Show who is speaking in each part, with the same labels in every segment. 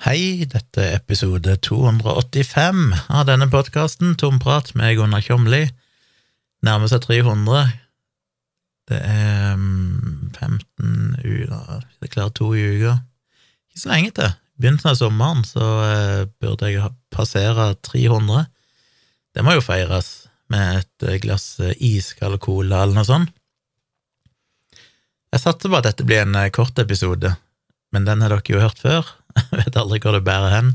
Speaker 1: Hei, dette er episode 285 av denne podkasten, Tomprat med Gunnar Kjomli. Nærmer seg 300. Det er mm, 15 uker Det er klart to uker. Ikke så lenge til. Begynnelsen av sommeren så eh, burde jeg passere 300. Det må jo feires med et eh, glass eh, iskald cola eller noe sånt. Jeg satser på at dette blir en kort episode, men den har dere jo hørt før. Vet aldri hvor det bærer hen.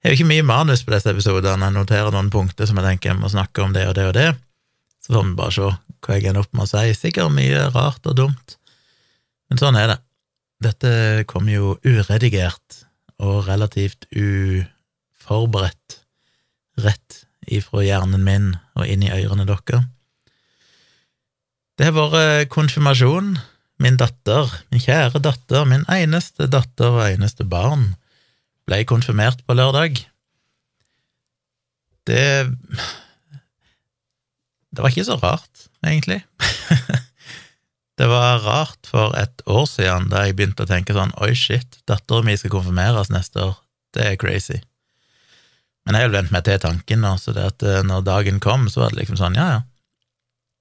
Speaker 1: Jeg har jo ikke mye manus på disse episodene, jeg noterer noen punkter som jeg tenker jeg må snakke om det og det og det, så får vi bare se hva jeg ender opp med å si. Sikkert mye rart og dumt, men sånn er det. Dette kommer jo uredigert og relativt uforberedt rett ifra hjernen min og inn i ørene deres. Det har vært konfirmasjon Min datter, min kjære datter, min eneste datter og eneste barn, ble konfirmert på lørdag. Det Det var ikke så rart, egentlig. det var rart for et år siden, da jeg begynte å tenke sånn oi, shit, dattera mi skal konfirmeres neste år. Det er crazy. Men jeg har vent meg til tanken så det at eh, når dagen kom, så var det liksom sånn, ja, ja.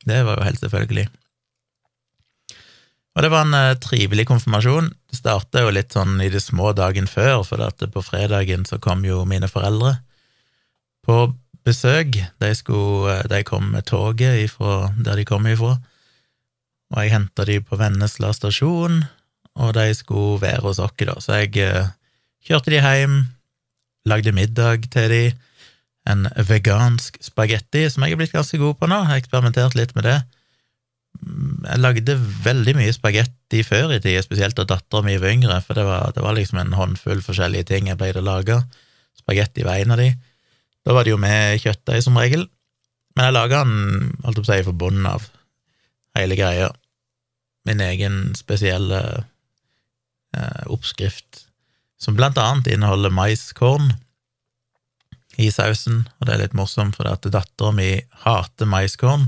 Speaker 1: Det var jo helt selvfølgelig. Og det var en uh, trivelig konfirmasjon. Det starta jo litt sånn i det små dagen før, for at på fredagen så kom jo mine foreldre på besøk. De, skulle, uh, de kom med toget ifra der de kom ifra, og jeg henta de på Vennesla stasjon, og de skulle være hos oss, da. Så jeg uh, kjørte de hjem, lagde middag til de, en vegansk spagetti, som jeg er blitt ganske god på nå, jeg har eksperimentert litt med det jeg lagde veldig mye spagetti før i tida, spesielt da dattera mi var yngre, for det var, det var, liksom en håndfull forskjellige ting jeg pleide å lage. Spagetti var en av de. Da var det jo med kjøttdeig, som regel. Men jeg laga den, holdt på å si, for bunnen av hele greia. Min egen spesielle eh, oppskrift, som blant annet inneholder maiskorn i sausen, og det er litt morsomt, for at dattera mi hater maiskorn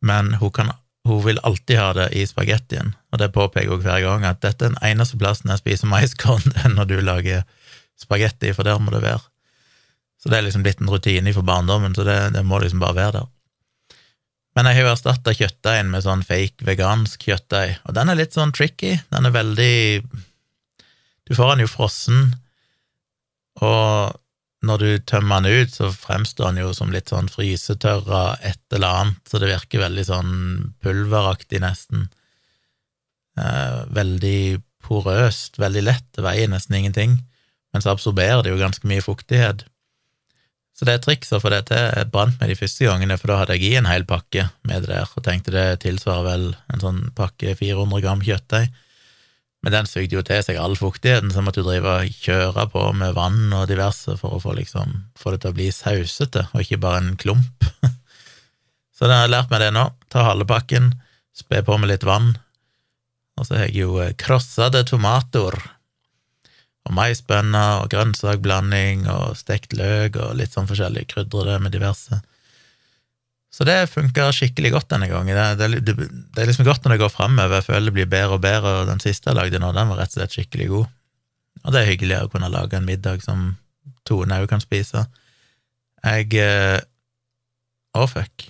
Speaker 1: men hun, kan, hun, vil alltid ha det i spagettien, og det påpeker hun hver gang, at dette er den eneste plassen jeg spiser maiskorn, det når du lager spagetti, for der må det være. Så det er liksom blitt en rutine for barndommen, så det, det må liksom bare være der. Men jeg har jo erstatta kjøttdeigen med sånn fake vegansk kjøttdeig, og den er litt sånn tricky. Den er veldig Du får den jo frossen, og når du tømmer den ut, så fremstår den jo som litt sånn frysetørra et eller annet, så det virker veldig sånn pulveraktig, nesten. Eh, veldig porøst, veldig lett, det veier nesten ingenting, men så absorberer det jo ganske mye fuktighet. Så det er triks å få det til. Jeg brant meg de første gangene, for da hadde jeg i en hel pakke med det der, og tenkte det tilsvarer vel en sånn pakke 400 gram kjøttdeig. Men den sugde jo til seg all fuktigheten, så måtte du drive og kjøre på med vann og diverse for å få, liksom, få det til å bli sausete, og ikke bare en klump. så da har jeg lært meg det nå. Ta halve pakken, spe på med litt vann, og så har jeg jo eh, krossede tomater og maisbønner og grønnsakblanding og stekt løk og litt sånn forskjellig krydrede med diverse. Så det funker skikkelig godt denne gangen. Det, det, det, er liksom godt når det går framover. Jeg føler det blir bedre og bedre, og den siste jeg lagde nå, den var rett og slett skikkelig god. Og det er hyggelig å kunne lage en middag som Tone òg kan spise. Jeg eh, Å, fuck.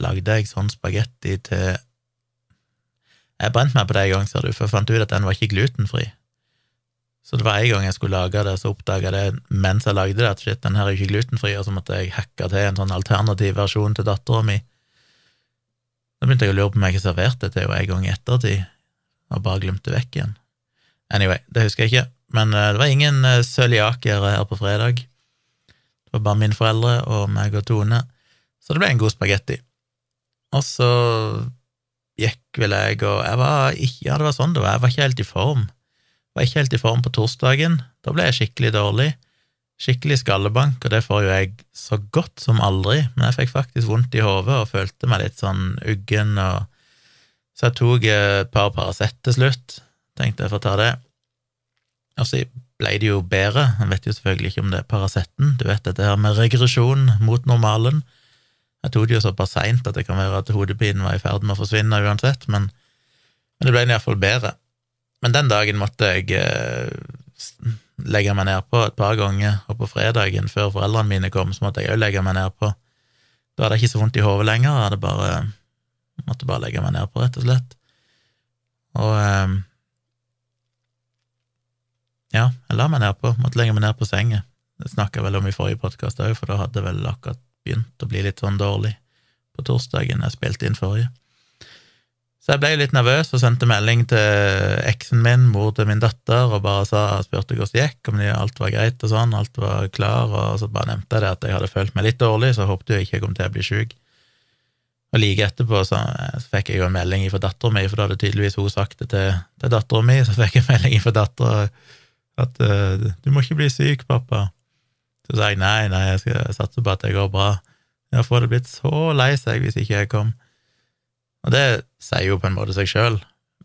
Speaker 1: Lagde jeg sånn spagetti til Jeg brente meg på det en gang, ser du, for jeg fant ut at den var ikke glutenfri. Så det var en gang jeg skulle lage det, så oppdaga jeg det mens jeg lagde det, at shit, den her er ikke glutenfri, og så måtte jeg hacke til en sånn alternativ versjon til dattera mi. Da begynte jeg å lure på om jeg serverte til henne en gang i ettertid, og bare glemte vekk igjen. Anyway, det husker jeg ikke, men uh, det var ingen cøliakere her på fredag. Det var bare mine foreldre og meg og Tone, så det ble en god spagetti. Og så gikk vel jeg, og jeg var ikke Ja, det var sånn det var, jeg var ikke helt i form. Var ikke helt i form på torsdagen. Da ble jeg skikkelig dårlig. Skikkelig skallebank, og det får jo jeg så godt som aldri, men jeg fikk faktisk vondt i hodet og følte meg litt sånn uggen, og så jeg tok et par Paracet til slutt. Tenkte jeg får ta det. Og så ble det jo bedre. Jeg vet jo selvfølgelig ikke om det er Paraceten. Du vet dette her med regresjon mot normalen. Jeg tok det jo såpass seint at det kan være at hodepinen var i ferd med å forsvinne uansett, men, men det ble iallfall bedre. Men den dagen måtte jeg eh, legge meg nedpå et par ganger, og på fredagen, før foreldrene mine kom, så måtte jeg òg legge meg nedpå. Da hadde jeg ikke så vondt i hodet lenger, jeg hadde bare, måtte bare legge meg nedpå, rett og slett. Og eh, ja, jeg la meg nedpå, måtte legge meg ned på senga. Det snakka jeg vel om i forrige podkast òg, for da hadde jeg vel akkurat begynt å bli litt sånn dårlig på torsdagen jeg spilte inn forrige. Så jeg ble litt nervøs og sendte melding til eksen min, mor til min datter, og bare sa, spurte hvordan det gikk, om alt var greit og sånn, alt var klar, og så bare nevnte jeg det at jeg hadde følt meg litt dårlig, så håpte jeg ikke jeg kom til å bli sjuk. Og like etterpå så, fikk jeg jo en melding fra dattera mi, for da hadde tydeligvis hun sagt det til, til dattera mi, så fikk jeg en melding fra dattera at uh, 'du må ikke bli syk, pappa'. Så sa jeg nei, nei, jeg skal satse på at det går bra. Jeg det blitt så lei seg hvis ikke jeg kom. Og det sier jo på en måte seg sjøl,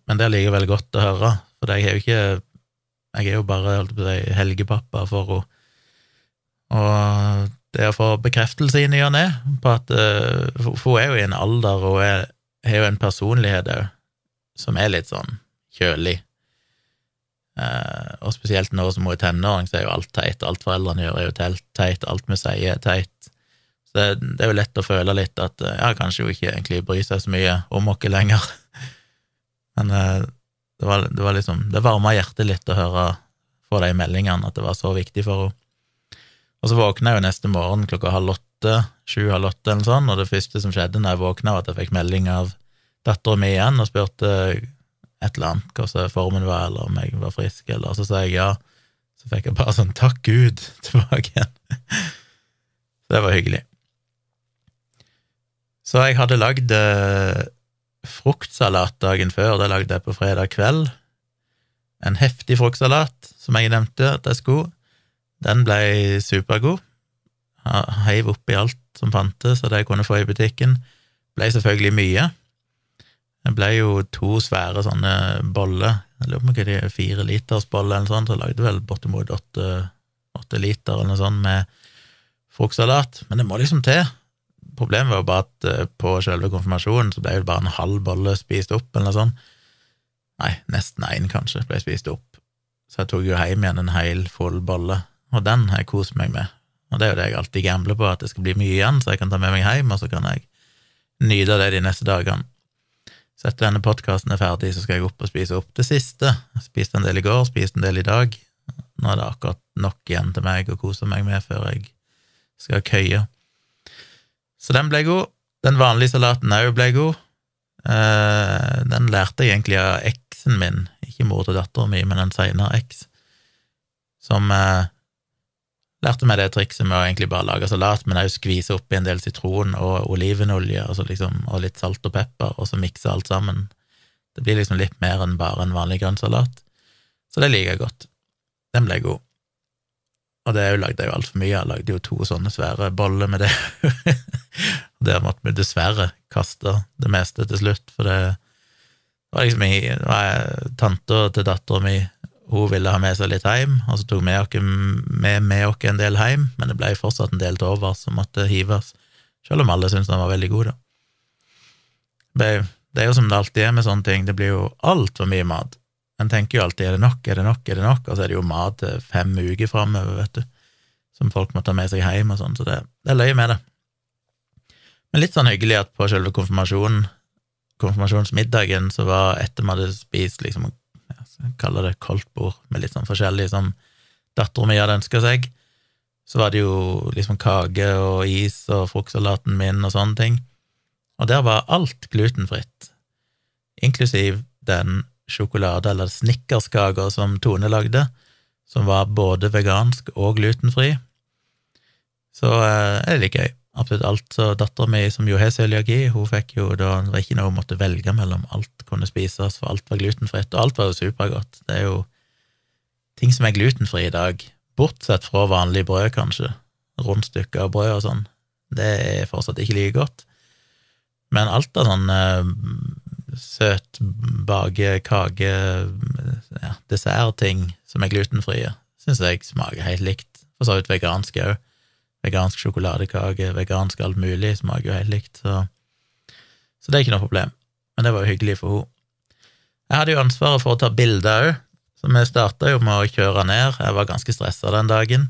Speaker 1: men det er likevel godt å høre, for jeg er jo ikke Jeg er jo bare helgepappa for henne. Og det å få bekreftelse i ny og ne på at For hun er jo i en alder, og hun har jo en personlighet òg som er litt sånn kjølig. Uh, og spesielt nå som hun er tenåring, så er jo alt teit. Alt foreldrene gjør, er jo teit. Alt vi sier, er teit. Så det, er jo lett å føle litt at ja, kanskje hun ikke egentlig bryr seg så mye om oss lenger. Men uh, det, var, det var liksom Det varma hjertet litt å høre få de meldingene, at det var så viktig for henne. Og så våkna jeg jo neste morgen klokka halv åtte, sju-halv åtte eller sånn, og det første som skjedde når jeg våkna, var at jeg fikk melding av dattera mi igjen og spurte et eller annet, hva formen var, eller om jeg var frisk, eller så sa jeg ja. Så fikk jeg bare sånn 'takk Gud' tilbake igjen. Så det var hyggelig. Så jeg hadde lagd eh, fruktsalat dagen før, det lagde jeg på fredag kveld. En heftig fruktsalat, som jeg nevnte at jeg skulle. Den ble supergod. Heiv oppi alt som fantes, og det jeg kunne få i butikken. Ble selvfølgelig mye. Det ble jo to svære sånne boller, jeg lurer på om det er fire liters boller eller noe sånt, så jeg lagde vel bortimot åtte, åtte liter eller noe sånt med fruktsalat, men det må liksom til. Problemet var bare at eh, på selve konfirmasjonen så ble det bare en halv bolle spist opp, eller noe sånt. Nei, nesten én, kanskje, ble spist opp. Så jeg tok jo hjem igjen en hel full bolle, og den har jeg kost meg med. Og det er jo det jeg alltid gambler på, at det skal bli mye igjen, så jeg kan ta med meg hjem, og så kan jeg nyte det de neste dagene. Så etter denne podkasten er ferdig, så skal jeg opp og spise opp det siste. Jeg spiste en del i går, spiste en del i dag. Nå er det akkurat nok igjen til meg å kose meg med før jeg skal køye. Så den ble god. Den vanlige salaten òg ble god. Eh, den lærte jeg egentlig av eksen min, ikke mor til dattera mi, men en seinere eks, som eh, lærte meg det trikset med å egentlig bare lage salat, men òg skvise oppi en del sitron og olivenolje og, liksom, og, litt salt og pepper, og så mikse alt sammen. Det blir liksom litt mer enn bare en vanlig grønnsalat. Så det liker jeg godt. Den ble god. Og det lagde jeg jo altfor mye. Jeg lagde jo to sånne svære boller med det. der måtte vi dessverre kaste det meste til slutt, for det var liksom var Tanta til dattera mi hun ville ha med seg litt hjem, og så tok vi oss med, med oss en del hjem, men det ble fortsatt en del til overs som måtte hives, selv om alle syntes den var veldig god, da. Det, det er jo som det alltid er med sånne ting, det blir jo altfor mye mat. En tenker jo alltid er det nok, er det nok, er det nok, og så er det jo mat til fem uker framover, vet du, som folk må ta med seg hjem og sånn, så det, det er løye med det. Men litt sånn hyggelig at på selve konfirmasjonen, konfirmasjonsmiddagen, så var etter vi hadde spist liksom kaller det koldtbord, med litt sånn forskjellig som dattera mi hadde ønska seg. Så var det jo liksom kake og is og fruktsalaten min og sånne ting. Og der var alt glutenfritt, inklusiv den sjokolade- eller snickerskaker, som Tone lagde, som var både vegansk og glutenfri. Så eh, er det litt gøy absolutt alt. Så dattera mi, som jo har cøliaki, hun fikk jo da Det var ikke noe hun måtte velge mellom. Alt kunne spises, for alt var glutenfritt, og alt var jo supergodt. Det er jo ting som er glutenfri i dag, bortsett fra vanlig brød, kanskje, rundstykker og brød og sånn, det er fortsatt ikke like godt. Men alt av sånn uh, søt bake, kake, ja, dessertting som er glutenfrie, syns jeg smaker helt likt. For så vidt vegansk òg vegansk sjokoladekake, vegansk alt mulig, smaker jo helt likt, så, så det er ikke noe problem. Men det var jo hyggelig for henne. Jeg hadde jo ansvaret for å ta bilder òg, så vi starta jo med å kjøre ned. Jeg var ganske stressa den dagen,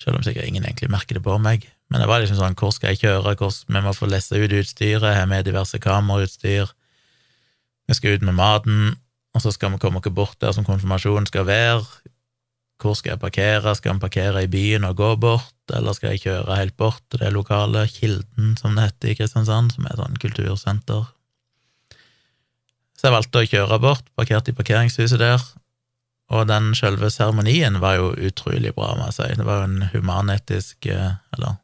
Speaker 1: selv om sikkert ingen egentlig merker det på meg. Men det var liksom sånn, hvor skal jeg kjøre, hvor, vi må få lesse ut utstyret, har med diverse kamerautstyr, vi skal ut med maten, og så skal vi komme oss bort der som konfirmasjonen skal være. Hvor skal jeg parkere, skal vi parkere i byen og gå bort, eller skal jeg kjøre helt bort til det lokale, Kilden, som det heter i Kristiansand, som er et sånn kultursenter. Så jeg valgte å kjøre bort, parkerte i parkeringshuset der, og den selve seremonien var jo utrolig bra, må jeg si. Det var jo en humanetisk, eh, eller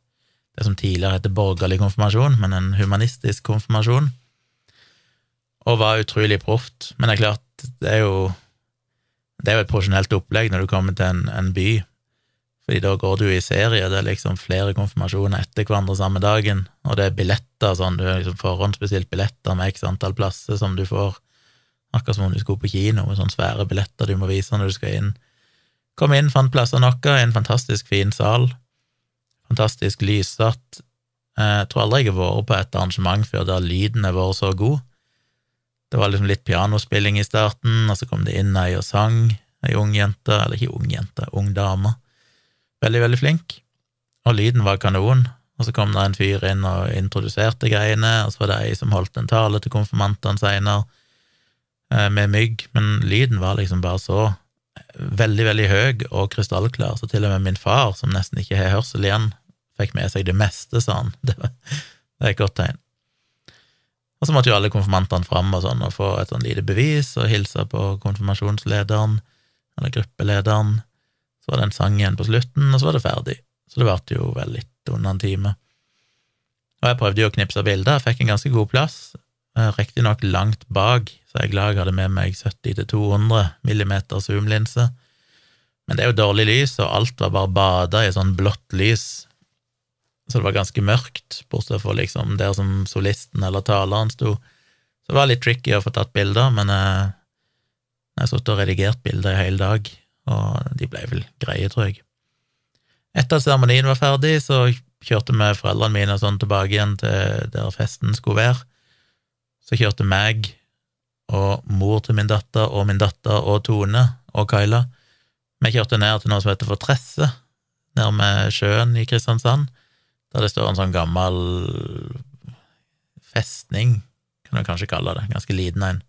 Speaker 1: det som tidligere het borgerlig konfirmasjon, men en humanistisk konfirmasjon, og var utrolig proft. Men det er klart, det er jo det er jo et profesjonelt opplegg når du kommer til en, en by, fordi da går du i serie, det er liksom flere konfirmasjoner etter hverandre samme dagen, og det er billetter, sånn, du liksom forhåndsbestilt billetter med x antall plasser som du får, akkurat som om du skulle på kino, med sånne svære billetter du må vise når du skal inn. Kom inn, fant plasser nok, i en fantastisk fin sal, fantastisk lyssatt. Eh, jeg tror aldri jeg har vært på et arrangement før der lyden har vært så god. Det var liksom litt pianospilling i starten, og så kom det inn ei og sang, ei ung jente, eller ikke ung jente, ung dame. Veldig, veldig flink. Og lyden var kanon. Og så kom det en fyr inn og introduserte greiene, og så var det ei som holdt en tale til konfirmantene seinere, eh, med mygg, men lyden var liksom bare så veldig, veldig høy og krystallklar, så til og med min far, som nesten ikke har hørsel igjen, fikk med seg det meste, sa han. Det, det er et godt tegn. Og så måtte jo alle konfirmantene fram og sånn og få et sånn lite bevis og hilse på konfirmasjonslederen, eller gruppelederen. Så var det en sang igjen på slutten, og så var det ferdig. Så det varte jo vel litt under en time. Og jeg prøvde jo å knipse bilder, fikk en ganske god plass, eh, riktignok langt bak, så jeg er glad jeg hadde med meg 70-200 millimeter zoomlinse. Men det er jo dårlig lys, og alt var bare bada i sånn blått lys, så det var ganske mørkt, bortsett fra liksom der som solisten eller taleren sto. Så det var litt tricky å få tatt bilder, men jeg, jeg har sittet og redigert bilder i hele dag, og de ble vel greie, tror jeg. Etter at seremonien var ferdig, så kjørte vi foreldrene mine sånn tilbake igjen til der festen skulle være. Så kjørte meg og mor til min datter og min datter og Tone og Kyla Vi kjørte ned til noe som heter Fortresse, nærme sjøen i Kristiansand der det står en sånn gammel festning, kan du kanskje kalle det, ganske liten en,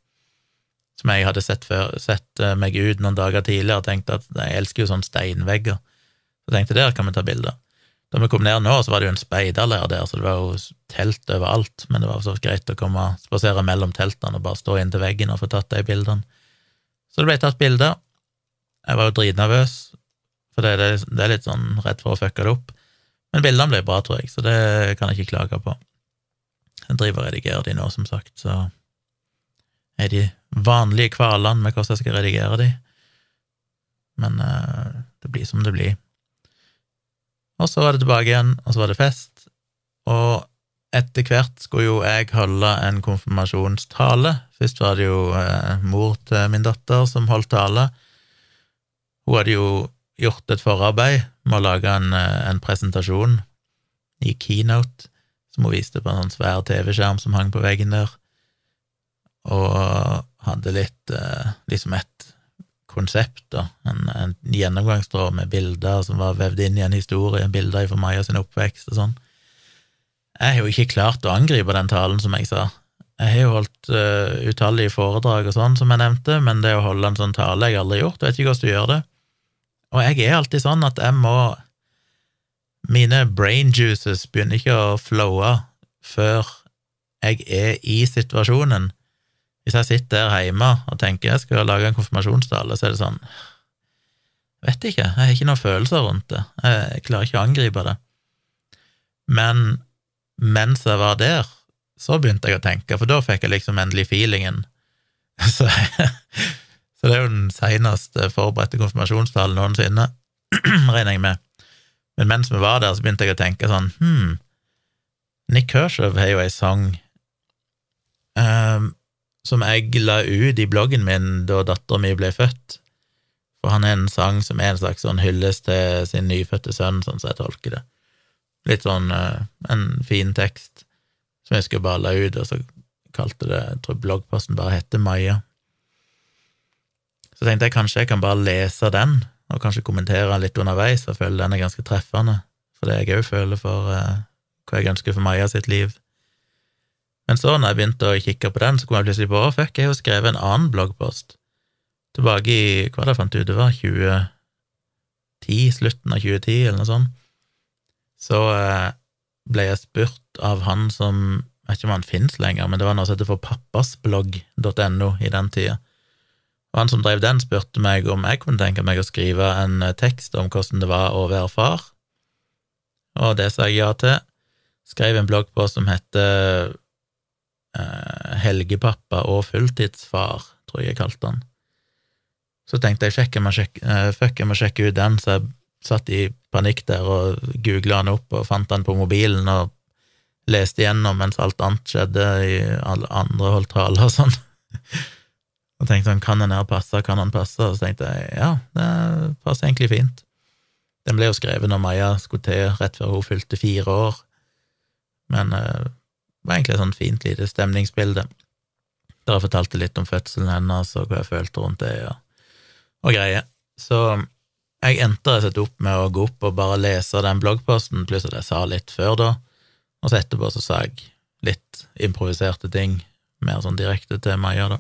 Speaker 1: som jeg hadde sett, før, sett eh, meg ut noen dager tidligere og tenkte at jeg elsker jo sånne steinvegger, så jeg tenkte der kan vi ta bilder. Da vi kom ned nå, så var det jo en speiderleir der, så det var jo telt overalt, men det var så greit å komme spasere mellom teltene og bare stå inntil veggen og få tatt de bildene. Så det ble tatt bilder. Jeg var jo dritnervøs, for det, det er litt sånn redd for å fucke det opp. Men bildene ble bra, tror jeg, så det kan jeg ikke klage på. Jeg driver og redigerer de nå, som sagt, så er de vanlige kvalene med hvordan jeg skal redigere de, men uh, det blir som det blir. Og så var det tilbake igjen, og så var det fest, og etter hvert skulle jo jeg holde en konfirmasjonstale. Først var det jo uh, mor til min datter som holdt tale. Hun hadde jo gjort et forarbeid med å lage en, eh, en presentasjon i keynote som hun viste på en sånn svær TV-skjerm som hang på veggen der, og hadde litt eh, liksom et konsept, da, en, en gjennomgangstråd med bilder som var vevd inn i en historie, bilder fra Maja sin oppvekst og sånn. Jeg har jo ikke klart å angripe den talen, som jeg sa. Jeg har jo holdt uh, utallige foredrag og sånn, som jeg nevnte, men det å holde en sånn tale jeg aldri har gjort, vet ikke hvordan du gjør det. Og jeg er alltid sånn at jeg må Mine brain juices begynner ikke å flowe før jeg er i situasjonen. Hvis jeg sitter der hjemme og tenker jeg skal lage en konfirmasjonstale, så er det sånn Vet ikke, jeg har ikke noen følelser rundt det. Jeg klarer ikke å angripe det. Men mens jeg var der, så begynte jeg å tenke, for da fikk jeg liksom endelig feelingen. Så jeg, så det er jo den seneste forberedte konfirmasjonstalen noensinne, regner jeg med. Men mens vi var der, så begynte jeg å tenke sånn Hm, Nick Kershaw har jo ei sang um, som jeg la ut i bloggen min da dattera mi ble født. For han er en sang som er en slags sånn hyllest til sin nyfødte sønn, sånn som jeg tolker det. Litt sånn uh, en fin tekst som jeg skulle bare la ut, og så kalte det Jeg tror bloggposten bare heter Maja. Så tenkte jeg kanskje jeg kan bare lese den, og kanskje kommentere litt underveis, og føle den er ganske treffende, for det jeg òg føler for uh, hva jeg ønsker for Maja sitt liv. Men så, når jeg begynte å kikke på den, så kom jeg plutselig på å fuck, jeg har jo skrevet en annen bloggpost tilbake i hva det jeg fant ut det var, 2010, slutten av 2010, eller noe sånt. Så uh, ble jeg spurt av han som Jeg vet ikke om han finnes lenger, men det var noe som heter for pappasblogg.no i den tida. Og han som drev den, spurte meg om jeg kunne tenke meg å skrive en eh, tekst om hvordan det var å være far, og det sa jeg ja til. Skrev en blogg på som heter eh, Helgepappa og fulltidsfar, tror jeg jeg kalte den. Så tenkte jeg sjekke, eh, fuck, jeg må sjekke ut den, så jeg satt i panikk der og googla den opp og fant den på mobilen og leste igjennom mens alt annet skjedde i alle andre holdt tale og sånn. Og tenkte sånn, kan den her passe, kan den passe? Og så tenkte jeg ja, det passer egentlig fint. Den ble jo skrevet når Maja skulle til rett før hun fylte fire år, men uh, det var egentlig et sånt fint lite stemningsbilde, der jeg fortalte litt om fødselen hennes og hva jeg følte rundt det, og, og greier. Så jeg endte rett opp med å gå opp og bare lese den bloggposten, pluss at jeg sa litt før da, og så etterpå så sa jeg litt improviserte ting, mer sånn direkte til Maja, da.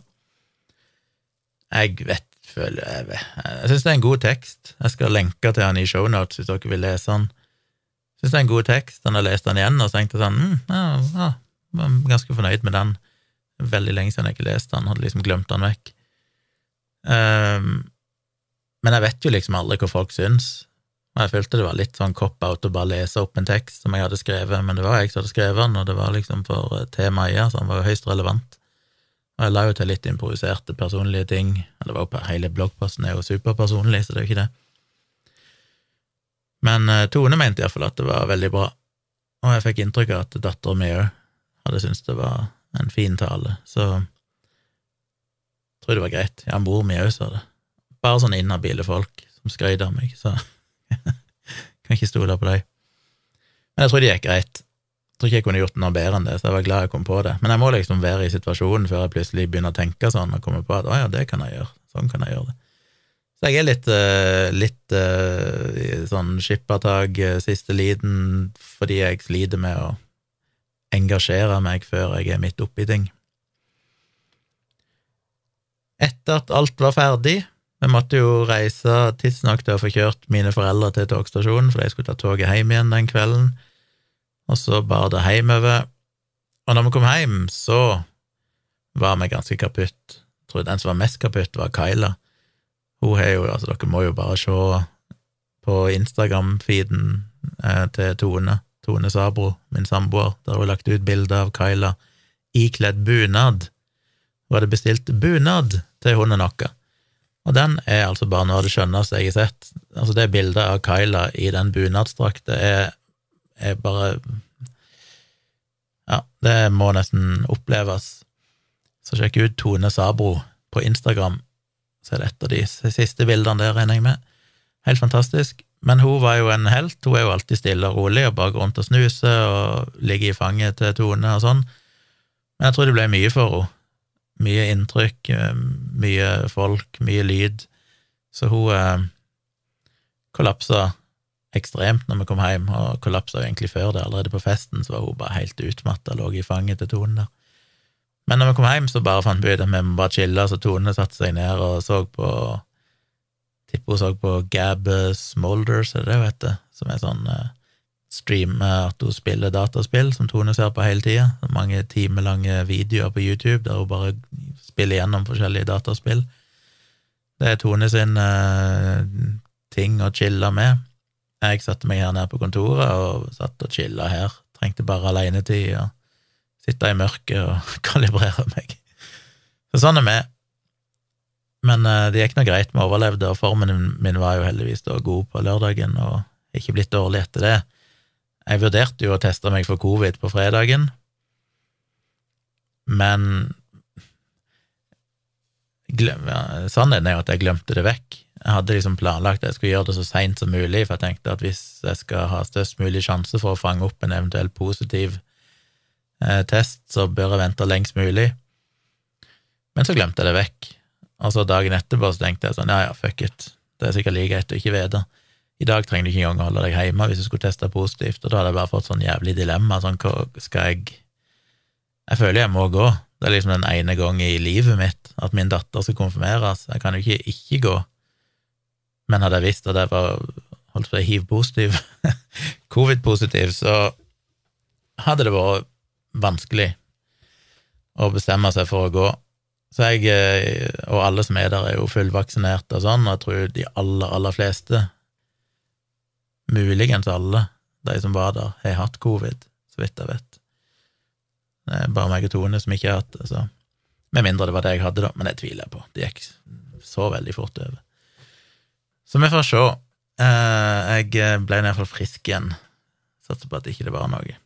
Speaker 1: Jeg vet føler Jeg, vet. jeg syns det er en god tekst. Jeg skal lenke til han i shownotes hvis dere vil lese han. Jeg syns det er en god tekst. Han har lest den igjen og så tenkte sånn mm, ja, ja, var ganske fornøyd med den. Veldig lenge siden jeg ikke leste den, hadde liksom glemt den vekk. Um, men jeg vet jo liksom aldri hva folk syns. Og jeg følte det var litt sånn cop-out å bare lese opp en tekst som jeg hadde skrevet, men det var jeg som hadde skrevet den, og det var liksom for temaet, så den var jo høyst relevant. Og jeg la jo til litt improviserte personlige ting. Det var jo Hele bloggposten er jo superpersonlig, så det er jo ikke det. Men uh, Tone mente iallfall at det var veldig bra, og jeg fikk inntrykk av at dattera mi òg hadde syntes det var en fin tale, så jeg tror det var greit. Ja, mor mi òg sa det. Bare sånne inhabile folk som skrøt av meg, så kan ikke stole på dem. Men jeg tror det gikk greit tror ikke jeg kunne gjort noe bedre enn det, så jeg var glad jeg kom på det. Men jeg må liksom være i situasjonen før jeg plutselig begynner å tenke sånn og komme på at å ja, det kan jeg gjøre, sånn kan jeg gjøre det. Så jeg er litt, uh, litt uh, sånn skippertak, uh, siste liten, fordi jeg sliter med å engasjere meg før jeg er midt oppi ting. Etter at alt var ferdig, vi måtte jo reise tidsnok til å få kjørt mine foreldre til togstasjonen, for de skulle ta toget hjem igjen den kvelden og så bar det hjemover. Og når vi kom hjem, så var vi ganske kaputt. Jeg tror den som var mest kaputt, var Kyla. Hun har jo, altså Dere må jo bare se på Instagram-feeden eh, til Tone, Tone Sabro, min samboer, der hun har lagt ut bilde av Kyla ikledd bunad. Hun hadde bestilt bunad til hunden vår. Og den er altså bare noe av det skjønneste jeg har sett. Altså, det bildet av Kyla i den bunadsdrakta er er bare Ja, det må nesten oppleves. Så sjekk ut Tone Sabro på Instagram, så er det et av de siste bildene der, regner jeg med. Helt fantastisk. Men hun var jo en helt, hun er jo alltid stille og rolig og bare går rundt og snuser og ligger i fanget til Tone og sånn. Men jeg tror det ble mye for henne. Mye inntrykk, eh, mye folk, mye lyd. Så hun eh, kollapsa ekstremt når vi kom hjem, og kollapsa egentlig før det. Allerede på festen så var hun bare helt utmatta, lå i fanget til Tone der. Men når vi kom hjem, så bare fant vi ut at vi må bare chille, så Tone satte seg ned og så på Tipper hun så på Gab Smolders, er det det hun heter, som er sånn streame at hun spiller dataspill, som Tone ser på hele tida. Mange timelange videoer på YouTube der hun bare spiller gjennom forskjellige dataspill. Det er Tone sin uh, ting å chille med. Jeg satte meg her nede på kontoret og satt og chilla her. Trengte bare alenetid og sitte i mørket og kalibrere meg. Så sånn er vi. Men uh, det gikk nå greit, vi overlevde, og formen min var jo heldigvis da god på lørdagen, og ikke blitt dårlig etter det. Jeg vurderte jo å teste meg for covid på fredagen, men sannheten er jo at jeg glemte det vekk. Jeg hadde liksom planlagt at jeg skulle gjøre det så seint som mulig, for jeg tenkte at hvis jeg skal ha størst mulig sjanse for å fange opp en eventuell positiv eh, test, så bør jeg vente lengst mulig. Men så glemte jeg det vekk, Og så dagen etterpå så tenkte jeg sånn, ja ja, fuck it, det er sikkert like greit å ikke vite. I dag trenger du ikke engang å holde deg hjemme hvis du skulle teste positivt, og da hadde jeg bare fått sånn jævlig dilemma, sånn hva skal jeg Jeg føler jeg må gå. Det er liksom den ene gang i livet mitt at min datter skal konfirmeres. Jeg kan jo ikke ikke gå. Men hadde jeg visst at jeg var holdt på å si hiv-positiv, covid-positiv, så hadde det vært vanskelig å bestemme seg for å gå. Så jeg, eh, og alle som er der, er jo fullvaksinerte og sånn, og jeg tror de aller, aller fleste, muligens alle, de som var der, har hatt covid, så vidt jeg vet. Det er bare meg og Tone som ikke har hatt det, så Med mindre det var det jeg hadde, da, men det tviler jeg på. Det gikk så veldig fort over. Så vi får se. Eh, jeg ble i hvert fall frisk igjen. Satser på at ikke det var noe.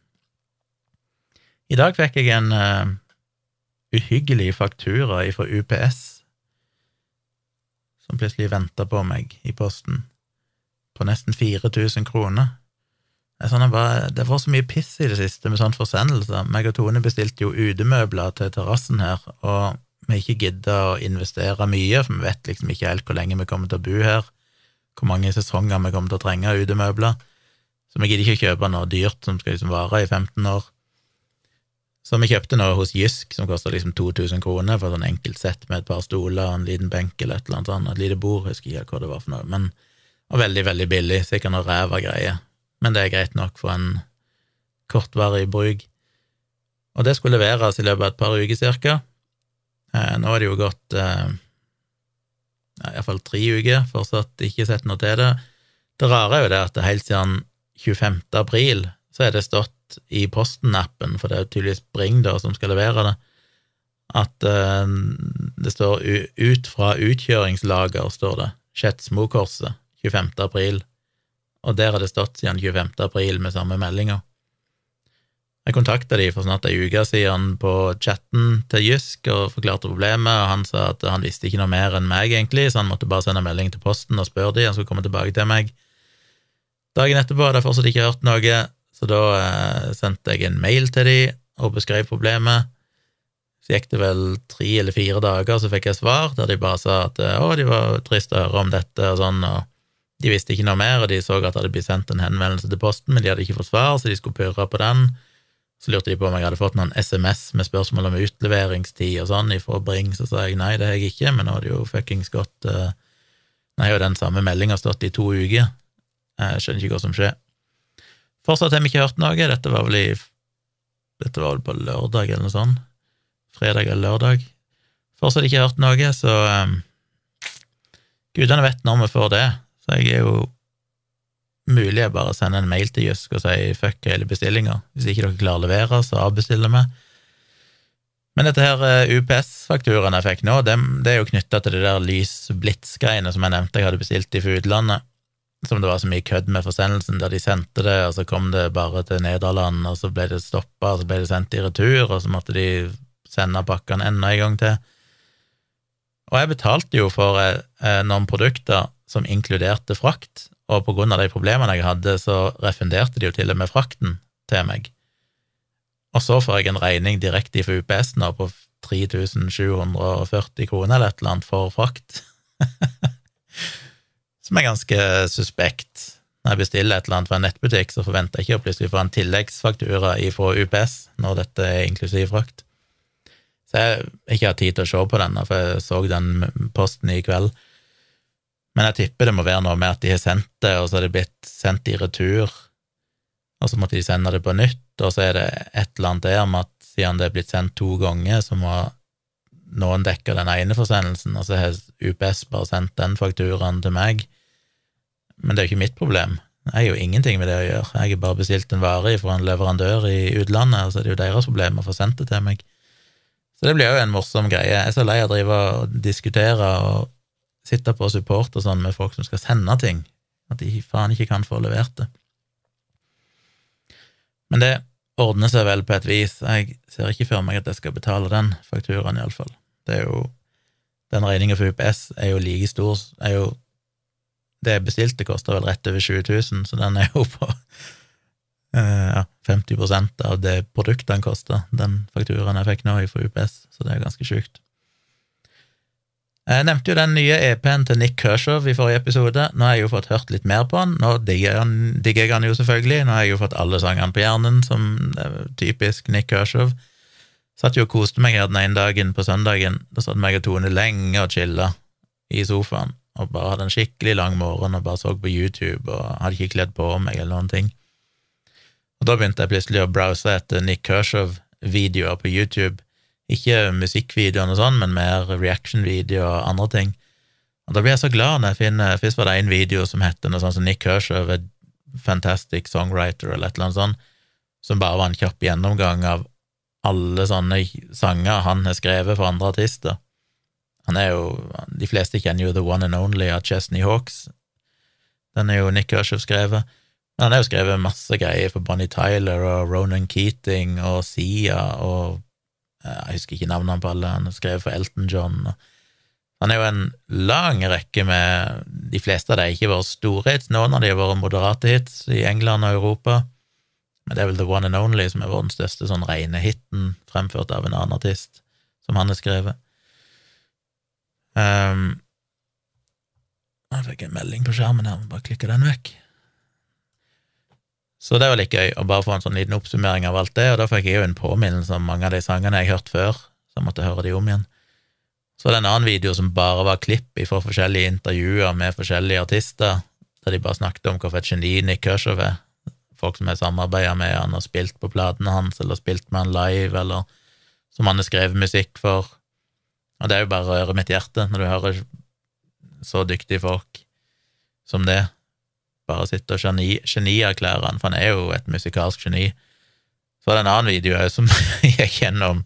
Speaker 1: I dag fikk jeg en uh, uhyggelig faktura fra UPS, som plutselig venta på meg i posten, på nesten 4000 kroner. Sånn, bare, det var så mye piss i det siste med sånne forsendelser. Meg og Tone bestilte jo utemøbler til terrassen her, og vi ikke gidda å investere mye, for vi vet liksom ikke helt hvor lenge vi kommer til å bo her, hvor mange sesonger vi kommer til å trenge utemøbler, så vi gidder ikke å kjøpe noe dyrt som skal liksom vare i 15 år. Så vi kjøpte noe hos Jysk som kosta liksom 2000 kroner for sånn enkelt sett med et par stoler, en liten benk eller et eller annet sånt, et lite bord, husker ikke hva det var for noe, men var veldig, veldig billig, sikkert noe ræva greier, men det er greit nok for en kortvarig bruk. Og det skulle leveres i løpet av et par uker cirka. Eh, nå er det jo gått eh, ja, iallfall tre uker, fortsatt ikke sett noe til det. Det rare er jo det at det helt siden 25. april så er det stått i Posten-appen, for det er tydeligvis Bring da som skal levere det, at uh, det står ut fra utkjøringslager, står det, Skedsmokorset, 25. april, og der har det stått siden 25. april med samme meldinga. Jeg kontakta de for snart ei uke siden på chatten til Jysk og forklarte problemet, og han sa at han visste ikke noe mer enn meg, egentlig, så han måtte bare sende melding til Posten og spørre de, han skulle komme tilbake til meg. Dagen etterpå hadde jeg fortsatt ikke hørt noe, så da eh, sendte jeg en mail til de og beskrev problemet. Så gikk det vel tre eller fire dager, så fikk jeg svar der de bare sa at å, de var trist å høre om dette og sånn, og de visste ikke noe mer, og de så at det hadde blitt sendt en henvendelse til Posten, men de hadde ikke fått svar, så de skulle purre på den. Så lurte de på om jeg hadde fått noen SMS med spørsmål om utleveringstid og sånn ifra Bring, så sa jeg nei, det har jeg ikke, men nå har det jo fuckings gått uh, Nei, og den samme meldinga stått i to uker. Jeg skjønner ikke hva som skjer. Fortsatt har vi ikke hørt noe. Dette var vel i Dette var vel på lørdag eller noe sånt. Fredag eller lørdag. Fortsatt ikke hørt noe, så um, Gudene vet når vi får det, så jeg er jo mulig jeg bare sender en mail til Jysk og sier fuck hele bestillinga. Hvis ikke dere klarer å levere, så avbestiller vi. Men dette her eh, UPS-fakturaen jeg fikk nå, det, det er jo knytta til det der Lys Blitz-greiene som jeg nevnte jeg hadde bestilt i utlandet som det var så mye kødd med forsendelsen, der de sendte det, og så kom det bare til Nederland, og så ble det stoppa, og så ble det sendt i retur, og så måtte de sende pakkene enda en gang til. Og jeg betalte jo for eh, eh, noen produkter som inkluderte frakt, og på grunn av de problemene jeg hadde, så refunderte de jo til og med frakten til meg. Og så får jeg en regning direkte fra UPS nå på 3740 kroner eller et eller annet for frakt. som er ganske suspekt. Når jeg bestiller et eller annet fra en nettbutikk, så forventer jeg ikke å plutselig få en tilleggsfaktura fra UPS når dette er inklusiv frakt. Så jeg har ikke hatt tid til å se på den, for jeg så den posten i kveld. Men jeg tipper det må være noe med at de har sendt det, og så har det blitt sendt i retur, og så måtte de sende det på nytt, og så er det et eller annet der med at siden det er blitt sendt to ganger, så må noen dekke den ene forsendelsen, og så har UPS bare sendt den fakturaen til meg. Men det er jo ikke mitt problem. Jeg har jo ingenting med det å gjøre. Jeg har bare bestilt en vare fra en leverandør i utlandet, og så er det jo deres problem å få sendt det til meg. Så det blir jo en morsom greie. Jeg er så lei av å drive og diskutere og sitte på support og sånn med folk som skal sende ting, at de faen ikke kan få levert det. Men det ordner seg vel på et vis. Jeg ser ikke for meg at jeg skal betale den fakturaen, iallfall. Det er jo Den regninga for UPS er jo like stor, er jo det jeg bestilte, koster vel rett over 20 000, så den er jo på uh, ja, 50% av det produktene kosta, den fakturaen jeg fikk nå fra UPS, så det er ganske sjukt. Jeg nevnte jo den nye EP-en til Nick Kershaw i forrige episode. Nå har jeg jo fått hørt litt mer på han. Nå digger jeg han jo selvfølgelig. Nå har jeg jo fått alle sangene på hjernen, som typisk Nick Kershaw. Satt jo og koste meg her den ene dagen på søndagen. Da satt meg og Tone lenge og chilla i sofaen og bare hadde en skikkelig lang morgen og bare så på YouTube og hadde ikke kledd på meg eller noen ting. Og da begynte jeg plutselig å browse etter Nick Kershaw-videoer på YouTube ikke musikkvideoene og sånn, men mer reaction-videoer og andre ting. Og da blir jeg så glad når jeg finner Først var det en video som heter noe sånt som Nick Kershaw, a fantastic songwriter, eller et eller annet sånt, som bare var en kjapp gjennomgang av alle sånne sanger han har skrevet for andre artister. Han er jo De fleste kjenner jo The One and Only av Chesney Hawks. Den er jo Nick Kershaw skrevet. Men han har jo skrevet masse greier for Bonnie Tyler og Ronan Keating og Sia og jeg husker ikke navnene på alle. Han skrev for Elton John. Han er jo en lang rekke med De fleste av dem ikke vært store noen av dem har vært moderate hits i England og Europa, men det er vel The One and Only som er vår største sånn rene hiten, fremført av en annen artist, som han har skrevet. Um, jeg fikk en melding på skjermen her, bare klikke den vekk. Så det var litt gøy å bare få en sånn liten oppsummering av alt det, og da fikk jeg jo en påminnelse om mange av de sangene jeg hørte før, så jeg måtte høre de om igjen. Så det er en annen video som bare var klipp fra forskjellige intervjuer med forskjellige artister, der de bare snakket om hvorfor et geni Nick Kershaw er, folk som har samarbeida med han og spilt på platene hans, eller spilt med han live, eller som han har skrevet musikk for. Og det er jo bare å røre mitt hjerte når du hører så dyktige folk som det bare sitte og geni, genierklære han, for han er jo et musikalsk geni. Så er det en annen video òg som jeg kjenner om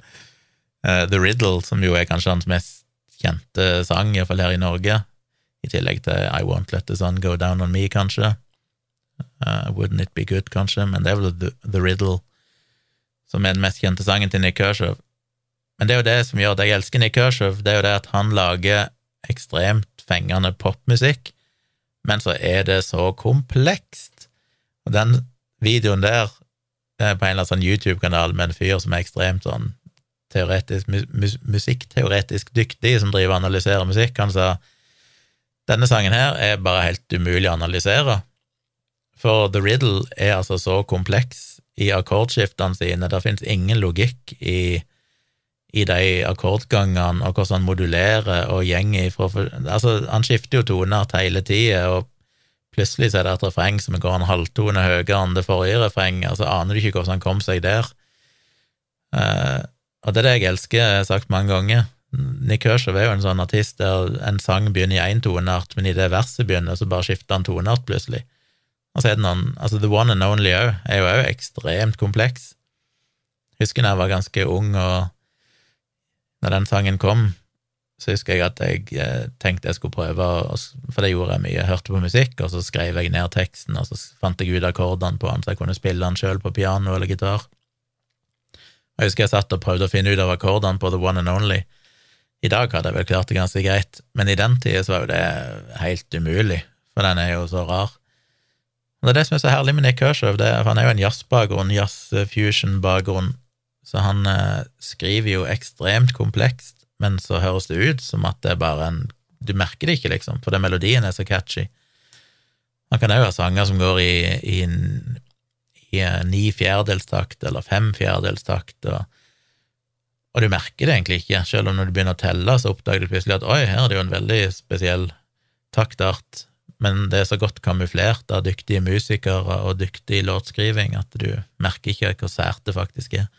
Speaker 1: uh, The Riddle, som jo er kanskje hans mest kjente sang, iallfall her i Norge, i tillegg til I Won't Let The Sun Go Down On Me, kanskje. Uh, Wouldn't It Be Good, kanskje, men det er vel The, The Riddle som er den mest kjente sangen til Nick Kershaw. Men det er jo det som gjør at jeg elsker Nick Kershaw, det er jo det at han lager ekstremt fengende popmusikk men så er det så komplekst. Og den videoen der er på en eller annen sånn YouTube-kanal med en fyr som er ekstremt sånn teoretisk, mus musikkteoretisk dyktig, som driver og analyserer musikk, han sa denne sangen her er bare helt umulig å analysere, for The Riddle er altså så kompleks i akkordskiftene sine, det finnes ingen logikk i i de akkordgangene, og hvordan han modulerer og gjenger ifra Altså, han skifter jo toneart hele tida, og plutselig så er det et refreng som går en halvtone høyere enn det forrige refrenget, altså aner du ikke hvordan han kom seg der. Uh, og det er det jeg elsker, jeg har sagt mange ganger. Nick Kershaw er jo en sånn artist der en sang begynner i én toneart, men i det verset begynner, så bare skifter han toneart plutselig. Og så er det noen, altså The One and Only òg er jo òg ekstremt kompleks. Husker da jeg var ganske ung og når den sangen kom, så husker jeg at jeg eh, tenkte jeg skulle prøve, for det gjorde jeg mye, jeg hørte på musikk, og så skrev jeg ned teksten, og så fant jeg ut akkordene på den, så jeg kunne spille den sjøl på piano eller gitar. Jeg husker jeg satt og prøvde å finne ut av akkordene på The One and Only. I dag hadde jeg vel klart det ganske greit, men i den tida så var jo det helt umulig, for den er jo så rar. Og Det er det som er så herlig med Nick Kershaw, for han er jo en jazzbakgrunn, jazz-fusion-bakgrunn, så han eh, skriver jo ekstremt komplekst, men så høres det ut som at det er bare en Du merker det ikke, liksom, for den melodien er så catchy. Han kan òg ha sanger som går i, i, i ni fjerdelstakt eller fem fjerdelstakt, og, og, du merker det egentlig ikke, selv om når du begynner å telle, så oppdager du plutselig at oi, her er det jo en veldig spesiell taktart, men det er så godt kamuflert av dyktige musikere og dyktig låtskriving at du merker ikke hvor sært det faktisk er.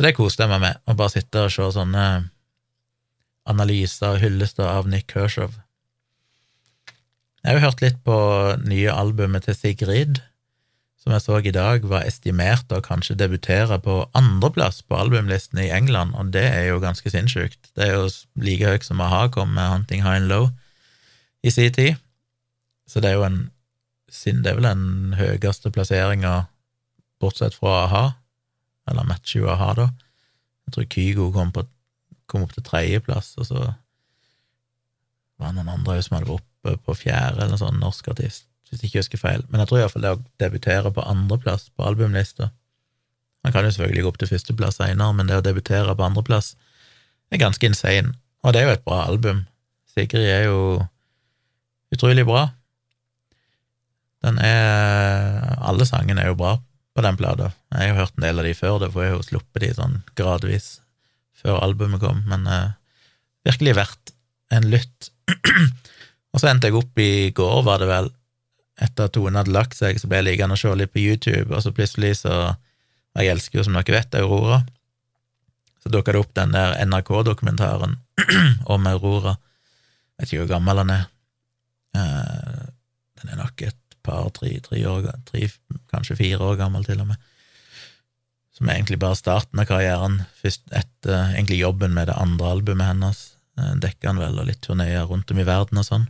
Speaker 1: Så det koste jeg meg med, å bare sitte og se sånne analyser og hyllester av Nick Kershaw. Jeg har jo hørt litt på nye albumet til Sigrid, som jeg så i dag var estimert å kanskje debutere på andreplass på albumlisten i England, og det er jo ganske sinnssykt. Det er jo like høyt som a-ha kom med Hunting High and Low i sin tid, så det er jo en det er vel den høyeste plasseringa, bortsett fra a-ha, eller matcher jo a-ha, da. Jeg tror Kygo kom, på, kom opp til tredjeplass, og så var det noen andre som hadde vært oppe på fjerde, eller sånn norsk artist, hvis jeg ikke husker feil. Men jeg tror iallfall det å debutere på andreplass på albumlista Man kan jo selvfølgelig gå opp til førsteplass seinere, men det å debutere på andreplass er ganske insane. Og det er jo et bra album. Sigrid er jo utrolig bra. Den er Alle sangene er jo bra den plata. Jeg har hørt en del av de før, det, for jeg jo sluppet de sånn gradvis før albumet kom, men uh, virkelig verdt en lytt. og så endte jeg opp i går, var det vel, etter at Tone hadde lagt seg, så ble jeg liggende og se litt på YouTube, og så plutselig så Jeg elsker jo, som dere vet, Aurora. Så dukka det opp den der NRK-dokumentaren om Aurora. Jeg vet ikke hvor gammel den er. Uh, den er nok et par, tre, tre år, tre, kanskje fire år gammel til og med. Som egentlig bare starten av karrieren, først etter egentlig jobben med det andre albumet hennes. dekker han vel, og litt turneer rundt om i verden og sånn.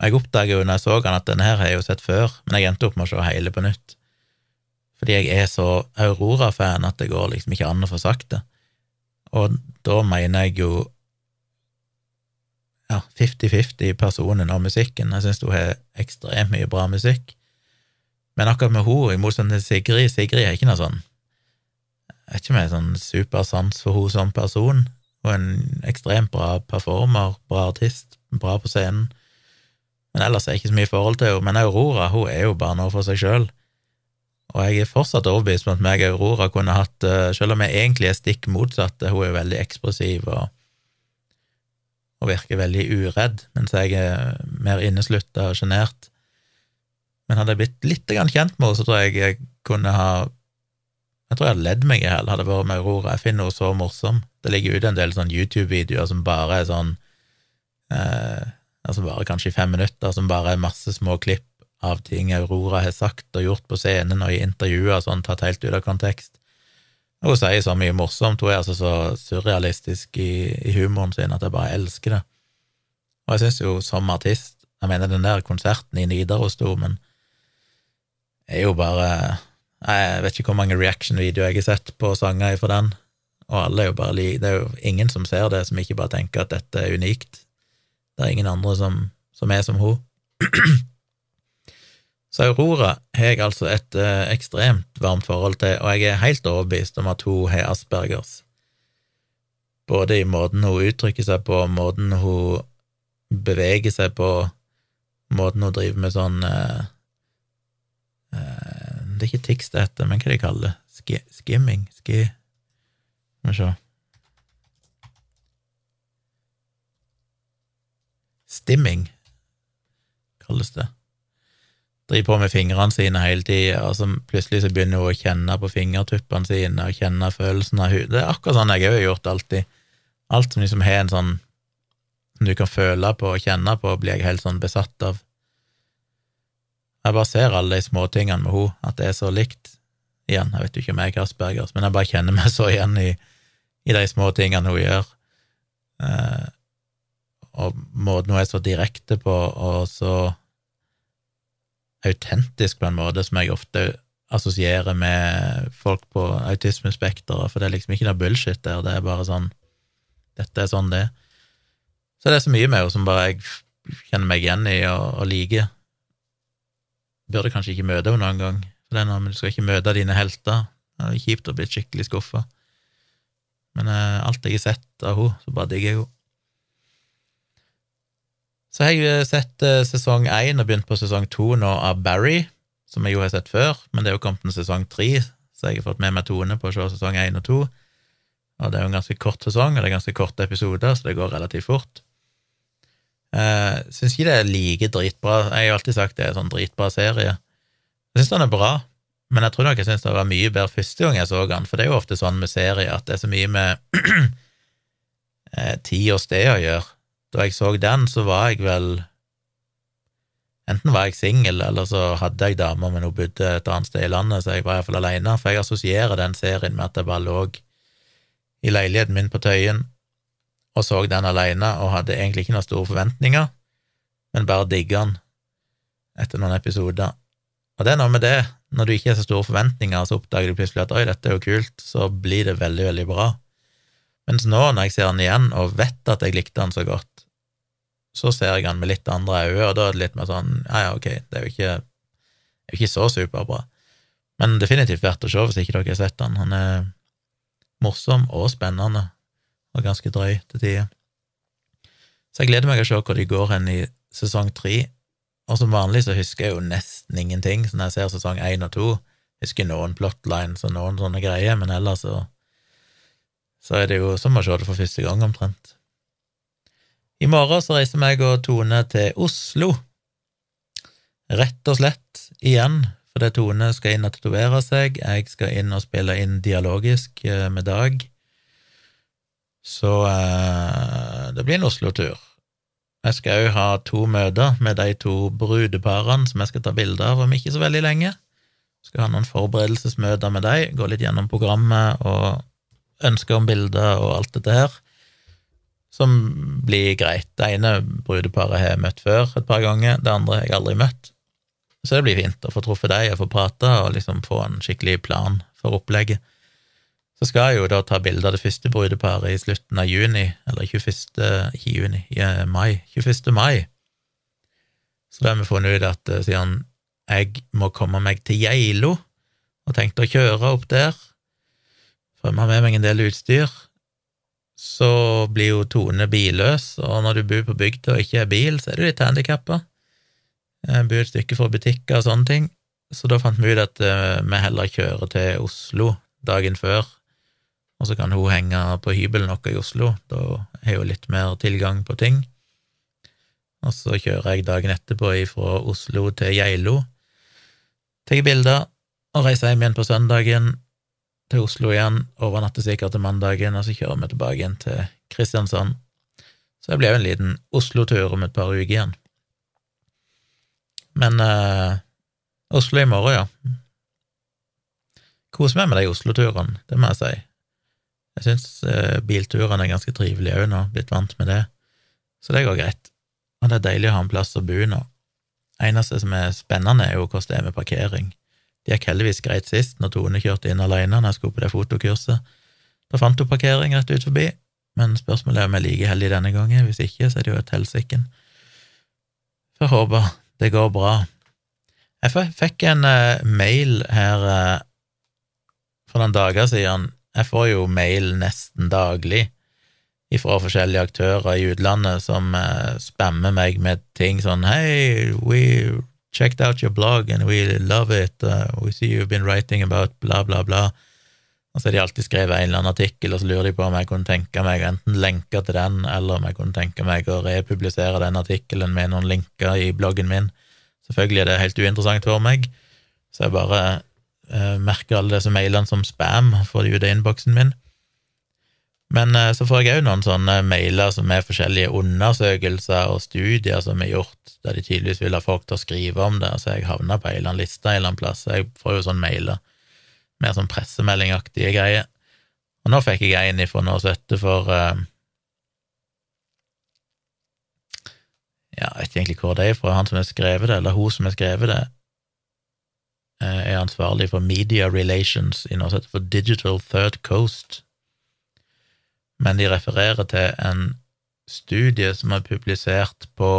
Speaker 1: Jeg oppdaga jo når jeg så han at denne her har jeg jo sett før, men jeg endte opp med å se hele på nytt. Fordi jeg er så Aurora-fan at det går liksom ikke an å få sagt det. Og da mener jeg jo ja, 50-50 personen og musikken. Jeg syns hun har ekstremt mye bra musikk. Men akkurat med henne, i motsetning til Sigrid Sigrid er ikke noe sånn Jeg er ikke med sånn supersans for henne som person. Hun er en ekstremt bra performer, bra artist, bra på scenen. Men ellers er jeg ikke så mye forhold til henne. Men Aurora hun er jo bare noe for seg sjøl. Og jeg er fortsatt overbevist om at meg og Aurora kunne hatt eh, Selv om jeg egentlig er stikk motsatte, hun er jo veldig ekspressiv og, og virker veldig uredd, mens jeg er mer inneslutta og sjenert. Men hadde jeg blitt litt kjent med henne, så tror jeg jeg kunne ha Jeg tror jeg hadde ledd meg i hjel, hadde vært med Aurora. Jeg finner henne så morsom. Det ligger ute en del sånn YouTube-videoer som bare er sånn eh, altså bare kanskje i fem minutter, som bare er masse små klipp av ting Aurora har sagt og gjort på scenen og i intervjuer sånn, tatt helt ut av kontekst. Hun sier så mye morsomt, hun er altså så surrealistisk i, i humoren sin at jeg bare elsker det. Og jeg syns jo som artist, jeg mener den der konserten i Nidarosdomen er jo bare Jeg vet ikke hvor mange reaction-videoer jeg har sett på sanger fra den, og alle er jo bare. Det er jo ingen som ser det, som ikke bare tenker at dette er unikt. Det er ingen andre som, som er som hun. Så Aurora har jeg altså et eh, ekstremt varmt forhold til, og jeg er helt overbevist om at hun har aspergers. Både i måten hun uttrykker seg på, måten hun beveger seg på, måten hun driver med sånn eh, eh, Det er ikke tics det heter, men hva de kaller det? Ski, skimming? Ski... Må vi se. Stimming, kalles det. Driver på med fingrene sine hele tida, og så plutselig så begynner hun å kjenne på fingertuppene sine og kjenne følelsen av hud. Det er akkurat sånn jeg òg har gjort alltid. Alt som liksom har en sånn som du kan føle på og kjenne på, blir jeg helt sånn besatt av. Jeg bare ser alle de småtingene med henne, at det er så likt. Igjen, jeg vet jo ikke om jeg er aspergers, men jeg bare kjenner meg så igjen i, i de små tingene hun gjør. Eh, og måten hun er så direkte på, og så autentisk på en måte som jeg ofte assosierer med folk på autismespekteret, for det er liksom ikke noe bullshit der, det er bare sånn Dette er sånn det. Så det er så mye med henne som bare jeg kjenner meg igjen i og, og liker. Burde kanskje ikke møte henne noen gang, for det er noe, men du skal ikke møte dine helter. Det er kjipt å bli skikkelig skuffa. Men eh, alt jeg har sett av henne, så bare digger jeg henne. Så har jeg sett uh, sesong én og begynt på sesong to nå av Barry, som jeg jo har sett før, men det er jo kommet en sesong tre, så jeg har fått med meg Tone på å se sesong én og to. Og det er jo en ganske kort sesong, og det er ganske korte episoder, så det går relativt fort. Uh, syns ikke det er like dritbra. Jeg har alltid sagt det er en sånn dritbra serie. Jeg syns den er bra, men jeg tror nok jeg syns det var mye bedre første gang jeg så den, for det er jo ofte sånn med serier at det er så mye med eh, tid og sted å gjøre da jeg så den, så var jeg vel Enten var jeg singel, eller så hadde jeg dame, men hun bodde et annet sted i landet, så jeg var iallfall alene, for jeg assosierer den serien med at jeg bare lå i leiligheten min på Tøyen og så den alene, og hadde egentlig ikke noen store forventninger, men bare digga den etter noen episoder. Og det er noe med det, når du ikke har så store forventninger, så oppdager du plutselig at oi, dette er jo kult, så blir det veldig, veldig bra. Mens nå, når jeg ser han igjen og vet at jeg likte han så godt, så ser jeg han med litt andre øyne, og da er det litt mer sånn ja, ja, ok, det er jo ikke, er ikke så superbra. Men definitivt verdt å se hvis ikke dere har sett han. Han er morsom og spennende. og ganske drøy til tider. Så jeg gleder meg å se hvor de går hen i sesong tre. Og som vanlig så husker jeg jo nesten ingenting, så når jeg ser sesong én og to, husker noen plotlines og noen sånne greier, men ellers så så er det jo som å se det for første gang, omtrent. I morgen så reiser meg og Tone til Oslo. Rett og slett igjen, fordi Tone skal inn og tatovere seg, jeg skal inn og spille inn dialogisk eh, med Dag. Så eh, det blir en Oslo-tur. Jeg skal òg ha to møter med de to brudeparene som jeg skal ta bilde av om ikke så veldig lenge. Skal ha noen forberedelsesmøter med dem, gå litt gjennom programmet og ønsker om bilder og alt dette her, som blir greit. Det ene brudeparet har jeg møtt før et par ganger, det andre har jeg aldri møtt. Så det blir fint å få truffet dem og få prate og liksom få en skikkelig plan for opplegget. Så skal jeg jo da ta bilde av det første brudeparet i slutten av juni, eller 21. ikke juni, mai, 21. mai. Så da har vi funnet ut at eh, siden jeg må komme meg til Geilo, og tenkte å kjøre opp der, for jeg har med meg en del utstyr, så blir jo Tone billøs, og når du bor på bygda og ikke er bil, så er du litt handikappa. Bor et stykke fra butikker og sånne ting, så da fant vi ut at eh, vi heller kjører til Oslo dagen før, og så kan hun henge på hybel vår i Oslo, da har hun litt mer tilgang på ting. Og så kjører jeg dagen etterpå fra Oslo til Geilo, tar bilder og reiser hjem igjen på søndagen, til Oslo igjen, overnatter sikkert til mandagen, og så kjører vi tilbake igjen til Kristiansand. Så det blir jo en liten Oslo-tur om et par uker igjen. Men eh, Oslo i morgen, ja. Kos meg med de Oslo-turene, det må jeg si. Jeg syns eh, bilturene er ganske trivelige òg nå, blitt vant med det, så det går greit. Og det er deilig å ha en plass å bo nå. Eneste som er spennende, er jo hvordan det er med parkering. Det gikk heldigvis greit sist, når Tone kjørte inn alene når jeg skulle på det fotokurset. Da fant hun parkering rett ut forbi, men spørsmålet er om jeg er like heldig denne gangen. Hvis ikke, så er det jo et helsike. Får håpe det går bra. Jeg fikk en uh, mail her uh, for noen dager siden. Jeg får jo mail nesten daglig fra forskjellige aktører i utlandet som uh, spammer meg med ting sånn Hei, we checked out your blog and we love it, uh, we see you've been writing about bla, bla, bla. Og så har de alltid skrevet en eller annen artikkel, og så lurer de på om jeg kunne tenke meg enten lenke til den, eller om jeg kunne tenke meg å republisere den artikkelen med noen linker i bloggen min. Selvfølgelig er det helt uinteressant for meg, så jeg bare uh, merker alle disse mailene som spam, får de ut av innboksen min. Men uh, så får jeg òg noen sånne mailer som er forskjellige undersøkelser og studier som er gjort der de tydeligvis vil ha folk til å skrive om det, så jeg havna på en eller annen liste en eller annen plass. Jeg får jo sånne mailer, mer sånn pressemeldingaktige greier. Og nå fikk jeg en ifra Nå støtte for uh, Ja, jeg vet egentlig hvor det er fra, han som har skrevet det, eller hun som har skrevet det, uh, er ansvarlig for media relations i noe som heter for Digital Third Coast. Men de refererer til en studie som er publisert på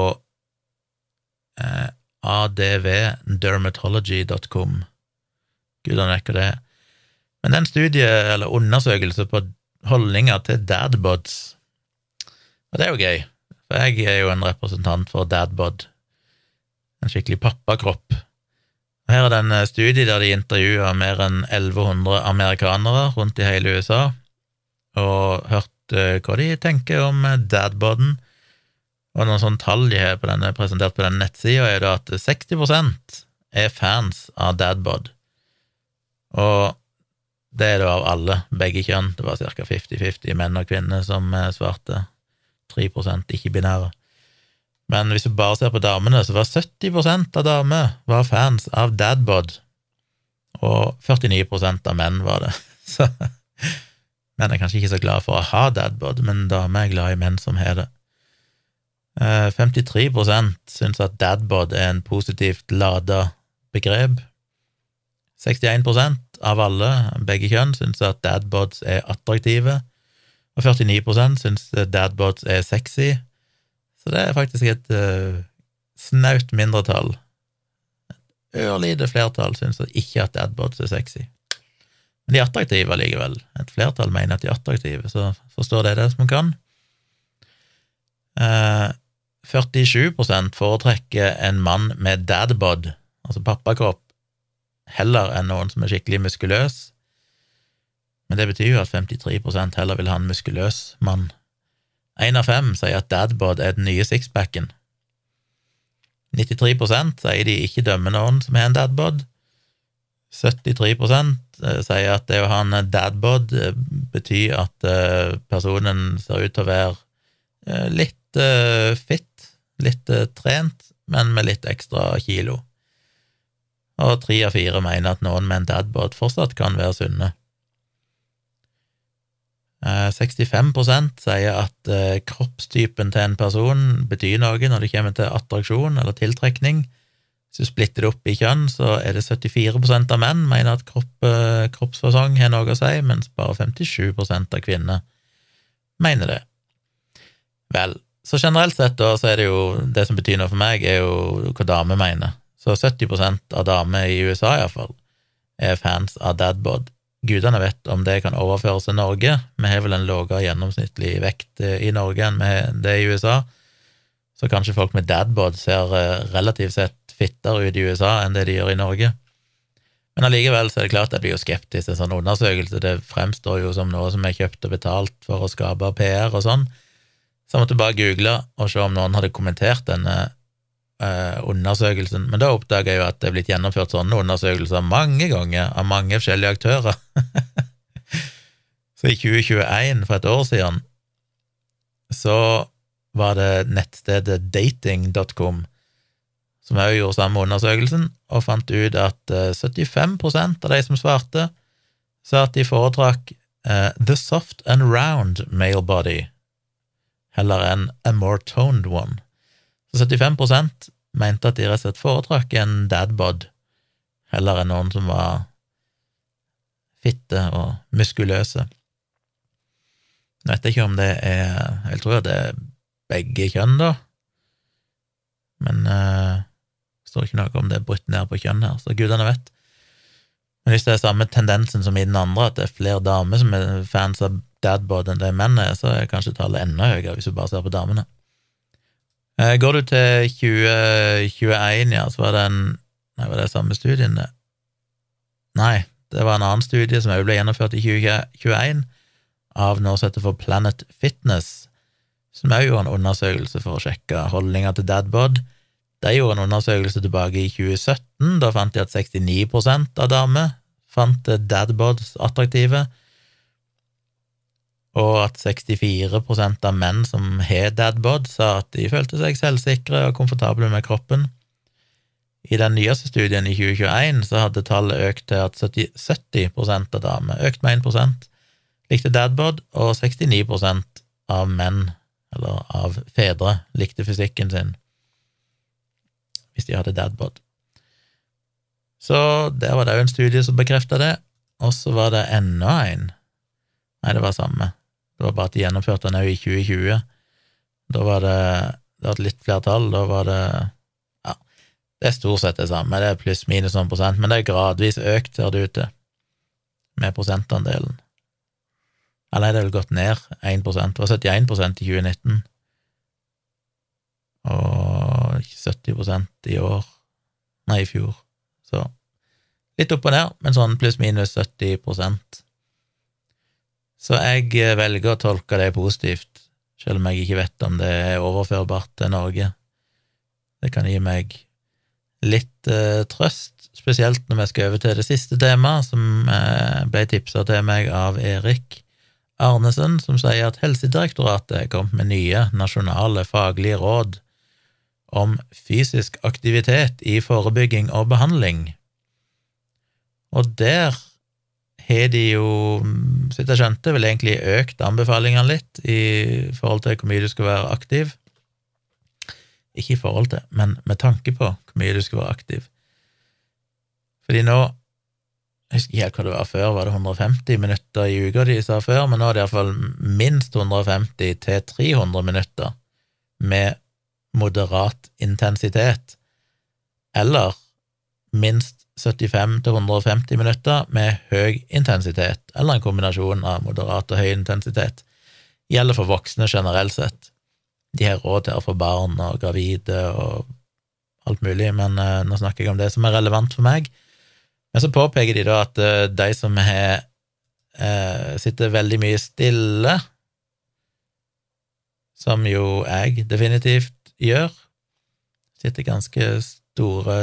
Speaker 1: eh, advdermatology.com. Gudene vet hva det er. Men den studie, eller undersøkelse på holdninger til dadbods, og det er jo gøy, for jeg er jo en representant for dadbod, en skikkelig pappakropp. Her er det en studie der de intervjua mer enn 1100 amerikanere rundt i hele USA, og hørt hva de tenker om dadboden og noen sånne tall de har på denne, presentert på denne nettsida, er da at 60% er fans av Dadbod. Og det er det av alle, begge kjønn. Det var ca. 50-50 menn og kvinner som eh, svarte. 3% ikke-binære. Men hvis du bare ser på damene, så var 70% av damer var fans av Dadbod, og 49% av menn var det. Så menn er kanskje ikke så glad for å ha Dadbod, men damer er glad i menn som har det. 53 eh, syns at dadbod er en positivt lada begrep. 61% av alle, begge kjønn, syns at dadbods er attraktive, og 49% syns dadbods er sexy. Så det er faktisk et uh, snaut mindretall. Et ørlite flertall syns ikke at dadbods er sexy. Men de er attraktive allikevel. Et flertall mener at de er attraktive, så forstår det det som kan. Eh, 47 foretrekker en mann med dadbod, altså pappakropp, heller enn noen som er skikkelig muskuløs. Men det betyr jo at 53% heller vil ha en muskuløs mann. Én av fem sier at dadbod er den nye sixpacken. 93% sier de ikke dømmer noen som har en dadbod. 73 eh, sier at det å ha en dadbod eh, betyr at eh, personen ser ut til å være litt fit, litt trent, men med litt ekstra kilo. Og tre av fire mener at noen med en dadbod fortsatt kan være sunne. 65% sier at kroppstypen til en person betyr noe når det kommer til attraksjon eller tiltrekning. Hvis du splitter det opp i kjønn, så er det 74% av menn mener at kropp, eh, kroppsfasong har noe å si, mens bare 57% av kvinner mener det. Vel, så generelt sett da, så er det jo Det som betyr noe for meg, er jo hva damer mener. Så 70% av damer i USA, iallfall, er fans av dadbod. Gudene vet om det kan overføres til Norge. Vi har vel en lavere gjennomsnittlig vekt eh, i Norge enn det i USA, så kanskje folk med dadbod ser eh, relativt sett fittere ut i USA enn det de gjør i Norge. Men allikevel så er det klart jeg blir jo skeptisk til en sånn undersøkelse. Det fremstår jo som noe som er kjøpt og betalt for å skape PR og sånn. Så jeg måtte bare google og se om noen hadde kommentert denne eh, undersøkelsen. Men da oppdaga jeg jo at det er blitt gjennomført sånne undersøkelser mange ganger av mange forskjellige aktører. så i 2021, for et år siden, så var det nettstedet dating.com som òg gjorde samme undersøkelsen, og fant ut at 75 eh, av de som svarte, sa at de foretrakk uh, the soft and round male body heller enn a more toned one. Så 75% mente at de rett og slett foretrakk en dadbod heller enn noen som var fitte og muskuløse. Jeg vet ikke om det er Jeg tror det er begge kjønn, da, men uh, står ikke noe om det er brutt ned på kjønn her, så gudene vet. Men hvis det er samme tendensen som i den andre, at det er flere damer som er fans av dadbod enn det menn er, så er kanskje tallet enda høyere hvis du bare ser på damene. Eh, går du til 2021, ja, så var det en Nei, var det samme studien, det? Nei, det var en annen studie som også ble gjennomført i 2021, av noe som heter for Planet Fitness, som òg gjorde en undersøkelse for å sjekke holdninga til dadbod. De gjorde en undersøkelse tilbake i 2017. Da fant de at 69% av damer fant dadbods attraktive, og at 64% av menn som har dadbod, sa at de følte seg selvsikre og komfortable med kroppen. I den nyeste studien i 2021 så hadde tallet økt til at 70%, av damer, økt med 1% likte dadbod, og 69% av menn, eller av fedre, likte fysikken sin hvis de hadde dadbod. Så der var det òg en studie som bekrefta det, og så var det enda en Nei, det var samme. Det var bare at de gjennomførte den òg i 2020. Da var det det var et litt flertall. Da var det Ja, det er stort sett det samme. Det er pluss minus noen prosent, men det er gradvis økt, ser det ut til, med prosentandelen. Eller er det vel gått ned 1% Det var 71 i 2019, og 70% i år, nei, i fjor. Så litt opp og ned, men sånn pluss-minus 70% Så jeg eh, velger å tolke det positivt, selv om jeg ikke vet om det er overførbart til Norge. Det kan gi meg litt uh, trøst, spesielt når vi skal over til det siste temaet, som uh, ble tipsa til meg av Erik Arnesen, som sier at Helsedirektoratet er kommet med nye nasjonale faglige råd om fysisk aktivitet i forebygging og behandling. Og der har de jo, så jeg skjønte, vel egentlig økt anbefalingene litt i forhold til hvor mye du skal være aktiv. Ikke i forhold til, men med tanke på hvor mye du skal være aktiv. Fordi nå Jeg husker ikke helt hva det var før, var det 150 minutter i uka de sa før, men nå er det iallfall minst 150 til 300 minutter med moderat intensitet, eller minst 75-150 minutter med høy intensitet, eller en kombinasjon av moderat og høy intensitet. Gjelder for voksne generelt sett. De har råd til å få barn og gravide og alt mulig, men uh, nå snakker jeg om det som er relevant for meg. Men så påpeker de da at uh, de som har uh, sitter veldig mye stille, som jo jeg definitivt gjør, sitter ganske store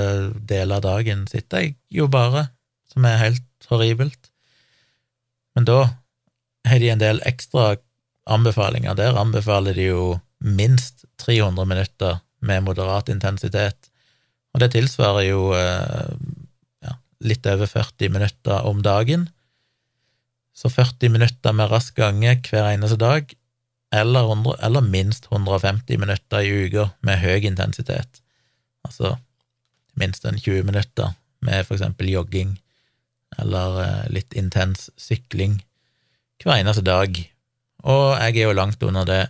Speaker 1: deler av dagen, sitter jeg jo bare, som er helt horribelt. Men da har de en del ekstra anbefalinger. Der anbefaler de jo minst 300 minutter med moderat intensitet, og det tilsvarer jo eh, ja, litt over 40 minutter om dagen. Så 40 minutter med rask gange hver eneste dag, eller, 100, eller minst 150 minutter i uka med høy intensitet. Altså minst en 20 minutter med for eksempel jogging eller eh, litt intens sykling hver eneste dag. Og jeg er jo langt under det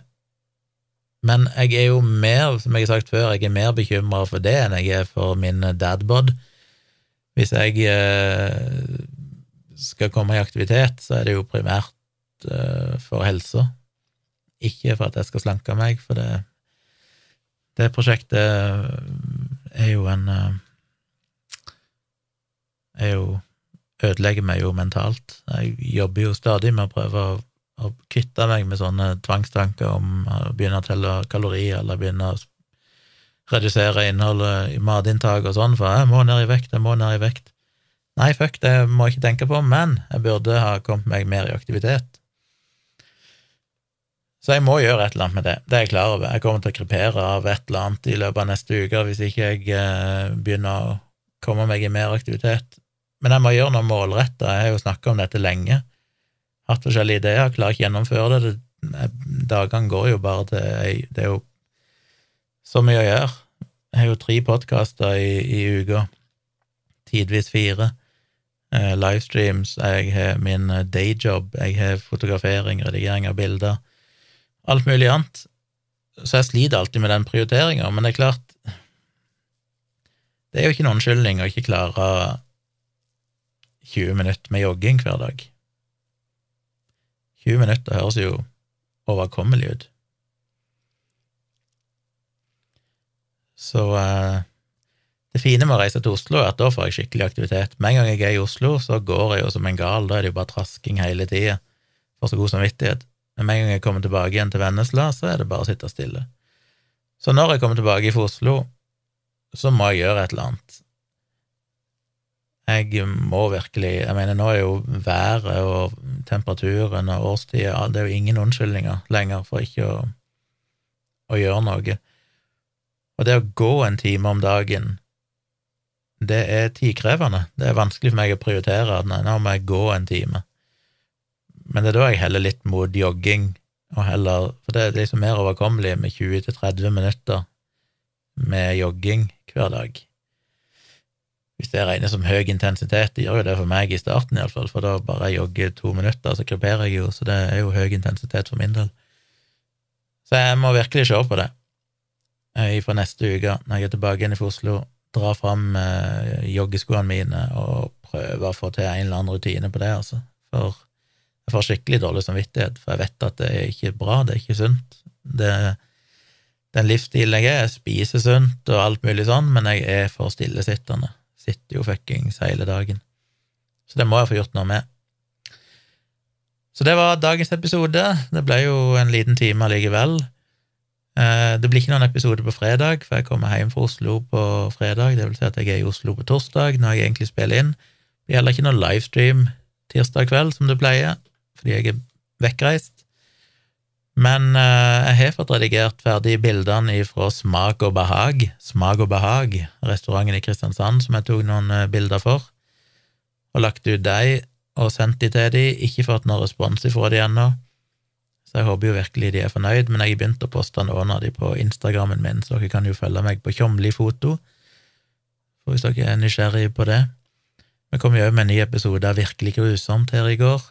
Speaker 1: men jeg er jo mer, som jeg har sagt før, jeg er mer bekymra for det enn jeg er for min dadbod. Hvis jeg eh, skal komme i aktivitet, så er det jo primært eh, for helsa, ikke for at jeg skal slanke meg, for det, det prosjektet er jo en eh, er jo ødelegger meg jo mentalt. Jeg jobber jo stadig med å prøve å å kvitte meg med sånne tvangstanker om å begynne å telle kalorier eller begynne å redusere innholdet i matinntak og sånn, for jeg må ned i vekt, jeg må ned i vekt. Nei, fuck, det må jeg ikke tenke på, men jeg burde ha kommet meg mer i aktivitet. Så jeg må gjøre et eller annet med det, det er jeg klar over. Jeg kommer til å krepere av et eller annet i løpet av neste uke hvis ikke jeg eh, begynner å komme meg i mer aktivitet. Men jeg må gjøre noe målretta, jeg har jo snakka om dette lenge hatt forskjellige ideer, klarer ikke gjennomføre det. Dagene går jo bare til Det er jo så mye å gjøre. Jeg har jo tre podkaster i, i uka, tidvis fire. Eh, livestreams, jeg har min dayjob, jeg har fotografering, redigering av bilder, alt mulig annet. Så jeg sliter alltid med den prioriteringa, men det er klart Det er jo ikke noen unnskyldning å ikke klare 20 minutter med jogging hver dag. 20 minutter høres jo overkommelig ut. Så eh, det fine med å reise til Oslo er at da får jeg skikkelig aktivitet. Med en gang jeg er i Oslo, så går jeg jo som en gal, da er det jo bare trasking hele tida. Får så god samvittighet. Men med en gang jeg kommer tilbake igjen til Vennesla, så er det bare å sitte stille. Så når jeg kommer tilbake fra Oslo, så må jeg gjøre et eller annet. Jeg må virkelig Jeg mener, nå er jo været og temperaturen og årstida Det er jo ingen unnskyldninger lenger for ikke å, å gjøre noe. Og det å gå en time om dagen, det er tidkrevende. Det er vanskelig for meg å prioritere at nei, nå må jeg gå en time. Men det er da jeg heller litt mot jogging, og heller For det er liksom mer overkommelig med 20-30 minutter med jogging hver dag hvis det regnes som høy intensitet. Det gjør jo det for meg i starten, iallfall, for da bare jeg jogger to minutter, så kreperer jeg jo, så det er jo høy intensitet for min del. Så jeg må virkelig se på det fra neste uke, når jeg er tilbake igjen i Oslo, dra fram eh, joggeskoene mine og prøve å få til en eller annen rutine på det, altså. For jeg får skikkelig dårlig samvittighet, for jeg vet at det er ikke bra, det er ikke sunt. Det, den livsstilen jeg er, jeg spiser sunt og alt mulig sånn, men jeg er for stillesittende sitter jo fuckings hele dagen. Så det må jeg få gjort noe med. Så det var dagens episode. Det ble jo en liten time allikevel. Eh, det blir ikke noen episode på fredag, for jeg kommer hjem fra Oslo på fredag. Det vil si at jeg er i Oslo på torsdag, når jeg egentlig spiller inn. Det gjelder ikke noen livestream tirsdag kveld, som det pleier, fordi jeg er vekkreist. Men uh, jeg har fått redigert ferdig bildene fra Smak og behag, Smak og behag, restauranten i Kristiansand som jeg tok noen uh, bilder for, og lagt ut de og sendt de til de, ikke fått noen respons ifra de ennå, så jeg håper jo virkelig de er fornøyd, men jeg har begynt å poste noen av de på Instagrammen min, så dere kan jo følge meg på Tjomli foto, for hvis dere er nysgjerrige på det. Vi kom jo òg med en ny episode av Virkelig grusomt her i går,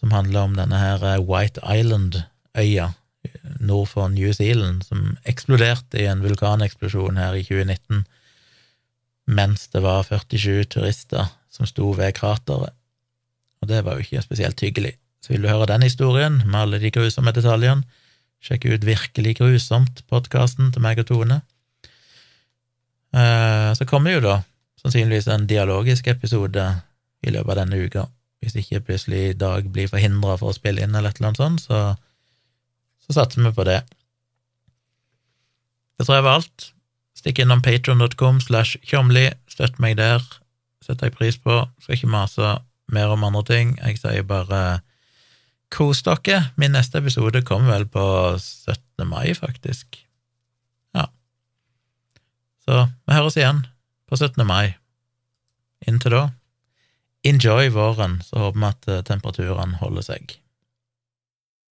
Speaker 1: som handler om denne her eh, White Island øya nord for New Zealand som eksploderte i en vulkaneksplosjon her i 2019, mens det var 47 turister som sto ved krateret. Og det var jo ikke spesielt hyggelig. Så vil du høre den historien med alle de grusomme detaljene, sjekk ut Virkelig grusomt, podkasten til meg og Tone. Eh, så kommer jo da sannsynligvis en dialogisk episode i løpet av denne uka. Hvis ikke plutselig Dag blir forhindra for å spille inn eller et eller annet sånt, så, så satser vi på det. Det tror jeg var alt. Stikk innom patron.com slash tjomli, støtt meg der, setter jeg pris på. Skal ikke mase mer om andre ting, jeg sier bare kos dere. Min neste episode kommer vel på 17. mai, faktisk. Ja. Så vi høres igjen på 17. mai. Inntil da, enjoy våren, så håper vi at temperaturene holder seg.